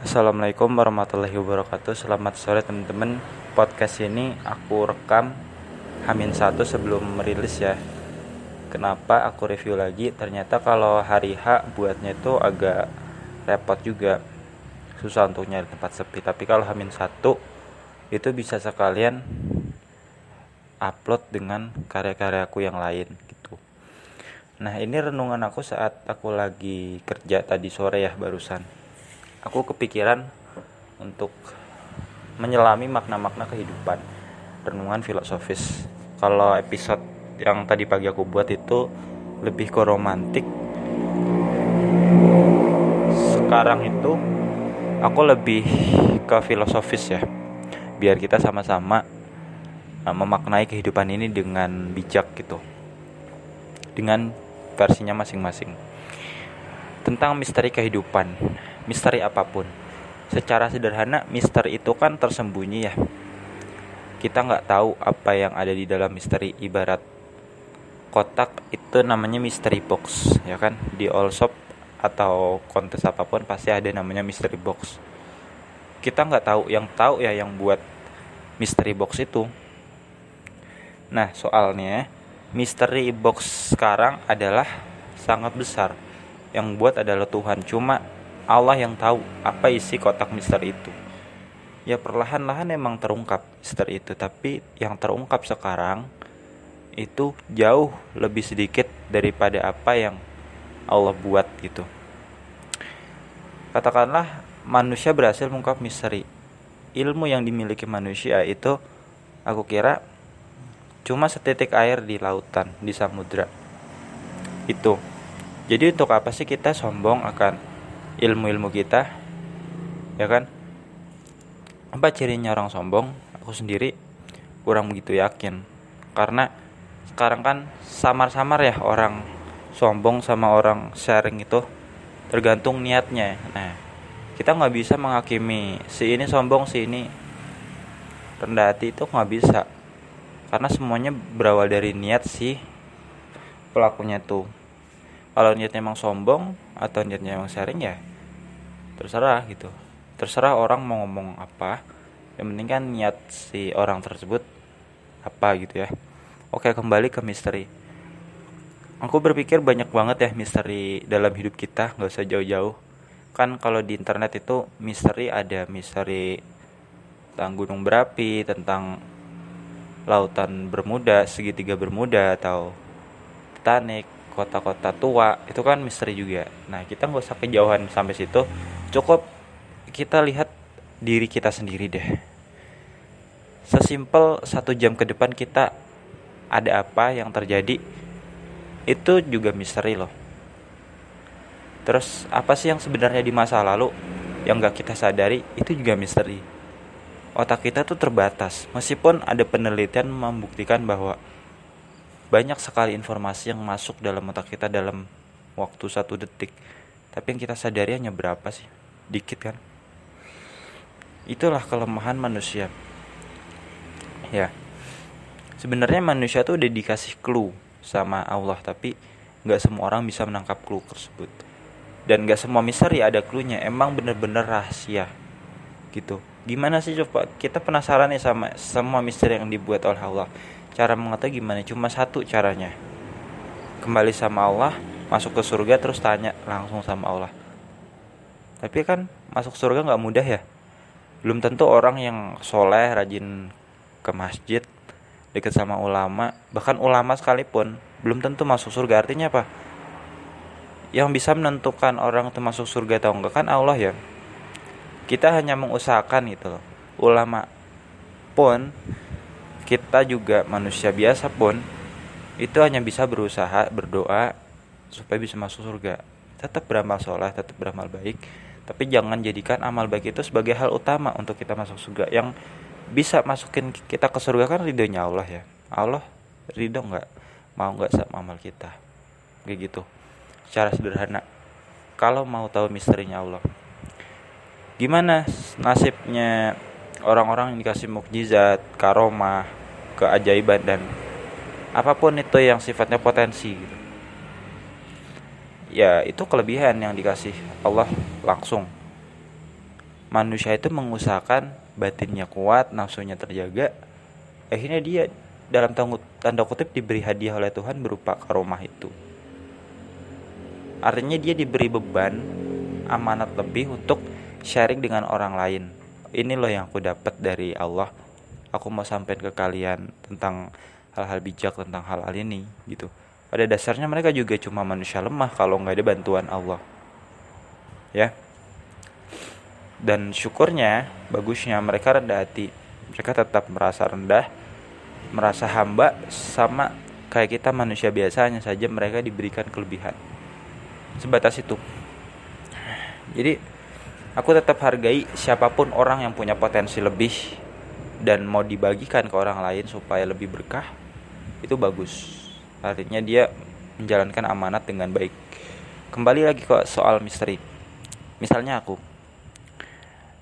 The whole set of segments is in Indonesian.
Assalamualaikum warahmatullahi wabarakatuh. Selamat sore teman-teman. Podcast ini aku rekam Hamin satu sebelum merilis ya. Kenapa aku review lagi? Ternyata kalau hari H buatnya itu agak repot juga. Susah untuk nyari tempat sepi. Tapi kalau Hamin satu Itu bisa sekalian Upload dengan karya-karyaku yang lain gitu. Nah ini renungan aku saat aku lagi kerja tadi sore ya barusan aku kepikiran untuk menyelami makna-makna kehidupan. Renungan filosofis. Kalau episode yang tadi pagi aku buat itu lebih ke romantik. Sekarang itu aku lebih ke filosofis ya. Biar kita sama-sama uh, memaknai kehidupan ini dengan bijak gitu. Dengan versinya masing-masing. Tentang misteri kehidupan misteri apa pun. Secara sederhana, misteri itu kan tersembunyi ya. Kita nggak tahu apa yang ada di dalam misteri. Ibarat kotak itu namanya misteri box, ya kan? Di all shop atau kontes apa pun pasti ada namanya misteri box. Kita nggak tahu, yang tahu ya yang buat misteri box itu. Nah, soalnya misteri box sekarang adalah sangat besar. Yang buat adalah Tuhan. Cuma Allah yang tahu apa isi kotak misteri itu. Ya perlahan-lahan emang terungkap misteri itu, tapi yang terungkap sekarang itu jauh lebih sedikit daripada apa yang Allah buat gitu. Katakanlah manusia berhasil mengungkap misteri. Ilmu yang dimiliki manusia itu aku kira cuma setitik air di lautan, di samudra. Itu. Jadi untuk apa sih kita sombong akan ilmu-ilmu kita ya kan? Apa cirinya orang sombong? Aku sendiri kurang begitu yakin. Karena sekarang kan samar-samar ya orang sombong sama orang sharing itu tergantung niatnya. Nah kita nggak bisa menghakimi si ini sombong si ini rendah hati itu nggak bisa. Karena semuanya berawal dari niat si pelakunya tuh. Kalau niatnya emang sombong atau niatnya emang sharing ya terserah gitu. Terserah orang mau ngomong apa. Yang penting kan niat si orang tersebut apa gitu ya. Oke kembali ke misteri. Aku berpikir banyak banget ya misteri dalam hidup kita nggak usah jauh-jauh. Kan kalau di internet itu misteri ada misteri tentang gunung berapi tentang lautan bermuda segitiga bermuda atau Titanic kota-kota tua. Itu kan misteri juga. Nah kita nggak usah kejauhan sampai situ cukup kita lihat diri kita sendiri deh. Sesimpel satu jam ke depan kita ada apa yang terjadi itu juga misteri loh. Terus apa sih yang sebenarnya di masa lalu yang gak kita sadari itu juga misteri. Otak kita tuh terbatas meskipun ada penelitian membuktikan bahwa banyak sekali informasi yang masuk dalam otak kita dalam waktu satu detik. Tapi yang kita sadari hanya berapa sih dikit kan? Itulah kelemahan manusia. Ya. Sebenarnya manusia tuh udah dikasih clue sama Allah tapi nggak semua orang bisa menangkap clue tersebut. Dan nggak semua misteri ada clue-nya. Emang bener-bener rahasia. Gitu. Gimana sih coba kita penasaran nih sama semua misteri yang dibuat oleh Allah. Cara mengetahui gimana? Cuma satu caranya. Kembali sama Allah masuk ke surga terus tanya langsung sama Allah tapi kan masuk surga nggak mudah ya. Belum tentu orang yang soleh rajin ke masjid dekat sama ulama bahkan ulama sekalipun belum tentu masuk surga. Artinya apa? Yang bisa menentukan orang itu masuk surga atau enggak kan Allah ya. Kita hanya mengusahakan gitu loh. Ulama pun kita juga manusia biasa pun itu hanya bisa berusaha berdoa supaya bisa masuk surga. Tetap beramal soleh tetap beramal baik tapi jangan jadikan amal baik itu sebagai hal utama untuk kita masuk surga. Yang bisa masukin kita ke surga kan ridhonya Allah ya. Allah ridho nggak? Mau nggak sama amal kita? Kayak gitu. Secara sederhana. Kalau mau tahu misterinya Allah. Gimana nasibnya orang-orang yang dikasih mukjizat karomah keajaiban dan apa pun itu yang sifatnya potensi gitu ya itu kelebihan yang dikasih Allah langsung. Manusia itu mengusahakan batinnya kuat nafsunya terjaga. Akhirnya dia dalam tanda kutip diberi hadiah oleh Tuhan berupa karomah itu. Artinya dia diberi beban amanat lebih untuk sharing dengan orang lain. Ini loh yang aku dapat dari Allah. Aku mau sampaikan ke kalian tentang hal-hal bijak tentang hal-hal ini gitu pada dasarnya mereka juga cuma manusia lemah kalau nggak ada bantuan Allah. Ya. Dan syukurnya bagusnya mereka rendah hati. Mereka tetap merasa rendah merasa hamba sama kayak kita manusia biasanya saja mereka diberikan kelebihan. Sebatas itu. Jadi aku tetap hargai siapa pun orang yang punya potensi lebih dan mau dibagikan ke orang lain supaya lebih berkah itu bagus artinya dia menjalankan amanat dengan baik. Kembali lagi ke soal misteri. Misalnya aku.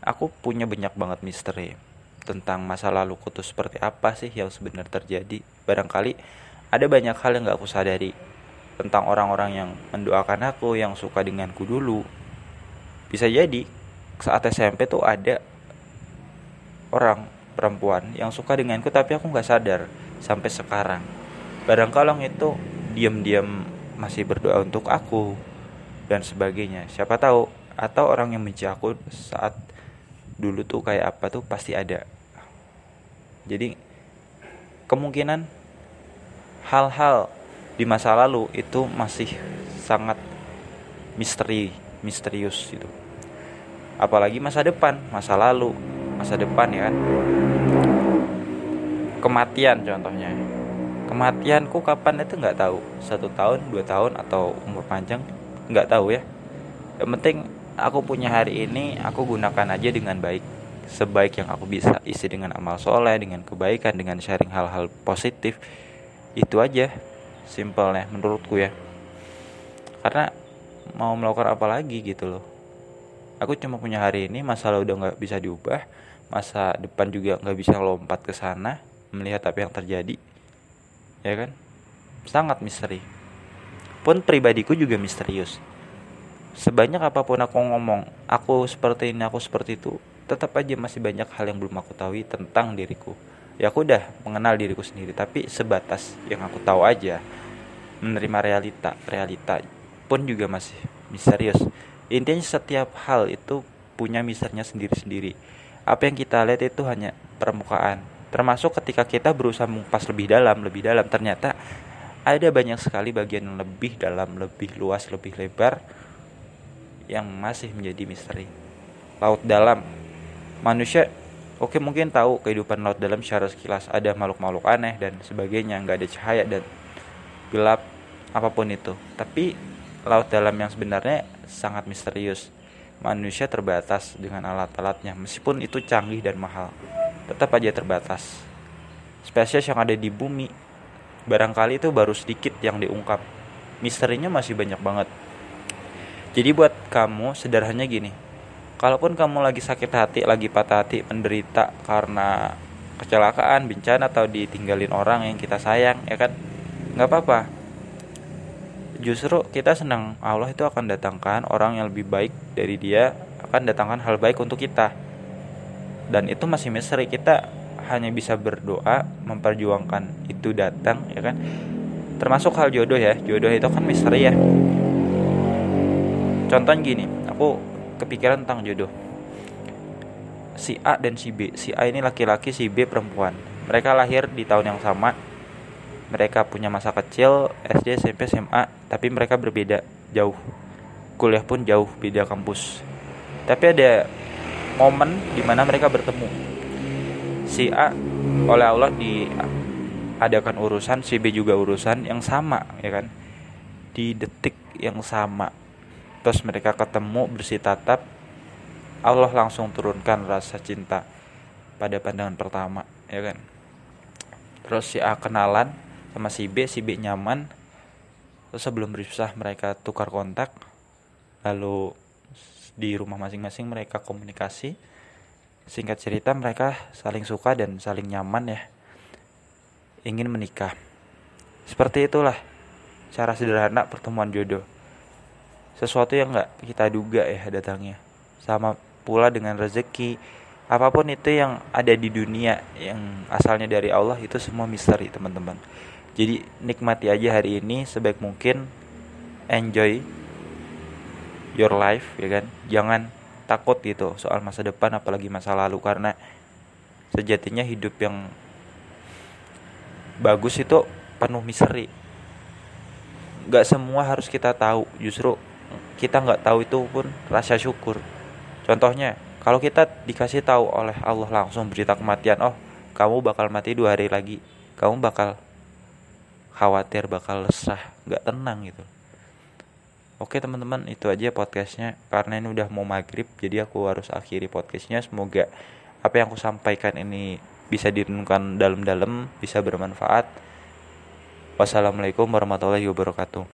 Aku punya banyak banget misteri tentang masa lalu tuh seperti apa sih yang sebenarnya terjadi. Barangkali ada banyak hal yang gak aku sadari tentang orang-orang yang mendoakan aku yang suka denganku dulu. Bisa jadi saat SMP tuh ada orang perempuan yang suka denganku tapi aku nggak sadar sampai sekarang barang kalong itu diam-diam masih berdoa untuk aku dan sebagainya. Siapa tahu atau orang yang benci aku saat dulu tuh kayak apa tuh pasti ada. Jadi kemungkinan hal-hal di masa lalu itu masih sangat misteri misterius gitu. Apalagi masa depan masa lalu masa depan ya kan. Kematian contohnya kematianku kapan itu nggak tahu. Satu tahun dua tahun atau umur panjang nggak tahu ya. Yang penting aku punya hari ini aku gunakan aja dengan baik. Sebaik yang aku bisa isi dengan amal soleh dengan kebaikan dengan sharing hal-hal positif. Itu aja simpelnya menurutku ya. Karena mau melakukan apa lagi gitu loh. Aku cuma punya hari ini masalah udah nggak bisa diubah masa depan juga nggak bisa lompat ke sana melihat apa yang terjadi ya kan? Sangat misteri. Pun pribadiku juga misterius. Sebanyak apa pun aku ngomong aku seperti ini aku seperti itu tetap aja masih banyak hal yang belum aku tahu tentang diriku. Ya aku udah mengenal diriku sendiri tapi sebatas yang aku tahu aja menerima realita realita pun juga masih misterius. Intinya setiap hal itu punya misternya sendiri-sendiri. Apa yang kita lihat itu hanya permukaan termasuk ketika kita berusaha mengupas lebih dalam lebih dalam ternyata ada banyak sekali bagian yang lebih dalam lebih luas lebih lebar yang masih menjadi misteri. Laut dalam. Manusia oke mungkin tahu kehidupan laut dalam secara sekilas ada makhluk-makhluk aneh dan sebagainya nggak ada cahaya dan gelap apa pun itu. Tapi laut dalam yang sebenarnya sangat misterius. Manusia terbatas dengan alat-alatnya meskipun itu canggih dan mahal tetap aja terbatas. Spesies yang ada di bumi barangkali itu baru sedikit yang diungkap. Misterinya masih banyak banget. Jadi buat kamu sederhananya gini. Kalaupun kamu lagi sakit hati, lagi patah hati, menderita karena kecelakaan, bencana atau ditinggalin orang yang kita sayang, ya kan? Nggak apa-apa. Justru kita senang Allah itu akan datangkan orang yang lebih baik dari dia, akan datangkan hal baik untuk kita dan itu masih misteri kita hanya bisa berdoa memperjuangkan itu datang ya kan? Termasuk hal jodoh ya. Jodoh itu kan misteri ya. Contohnya gini aku kepikiran tentang jodoh. Si A dan si B. Si A ini laki-laki si B perempuan. Mereka lahir di tahun yang sama. Mereka punya masa kecil SD SMP SMA tapi mereka berbeda jauh. Kuliah pun jauh beda kampus. Tapi ada momen di mana mereka bertemu. Si A oleh Allah diadakan urusan si B juga urusan yang sama ya kan? Di detik yang sama. Terus mereka ketemu bersih tatap Allah langsung turunkan rasa cinta pada pandangan pertama ya kan? Terus si A kenalan sama si B si B nyaman. Terus sebelum berpisah mereka tukar kontak lalu di rumah masing-masing mereka komunikasi. Singkat cerita mereka saling suka dan saling nyaman ya. Ingin menikah. Seperti itulah cara sederhana pertemuan jodoh. Sesuatu yang nggak kita duga ya datangnya. Sama pula dengan rezeki. Apa pun itu yang ada di dunia yang asalnya dari Allah itu semua misteri teman-teman. Jadi nikmati aja hari ini sebaik mungkin. Enjoy your life ya kan? Jangan takut gitu soal masa depan apalagi masa lalu. Karena sejatinya hidup yang bagus itu penuh misteri nggak semua harus kita tahu. Justru kita nggak tahu itu pun rasa syukur. Contohnya kalau kita dikasih tahu oleh Allah langsung berita kematian oh kamu bakal mati dua hari lagi. Kamu bakal khawatir bakal resah nggak tenang gitu Oke teman-teman itu aja podcastnya. Karena ini udah mau maghrib jadi aku harus akhiri podcastnya. Semoga apa yang aku sampaikan ini bisa direnungkan dalam-dalam bisa bermanfaat. Wassalamualaikum warahmatullahi wabarakatuh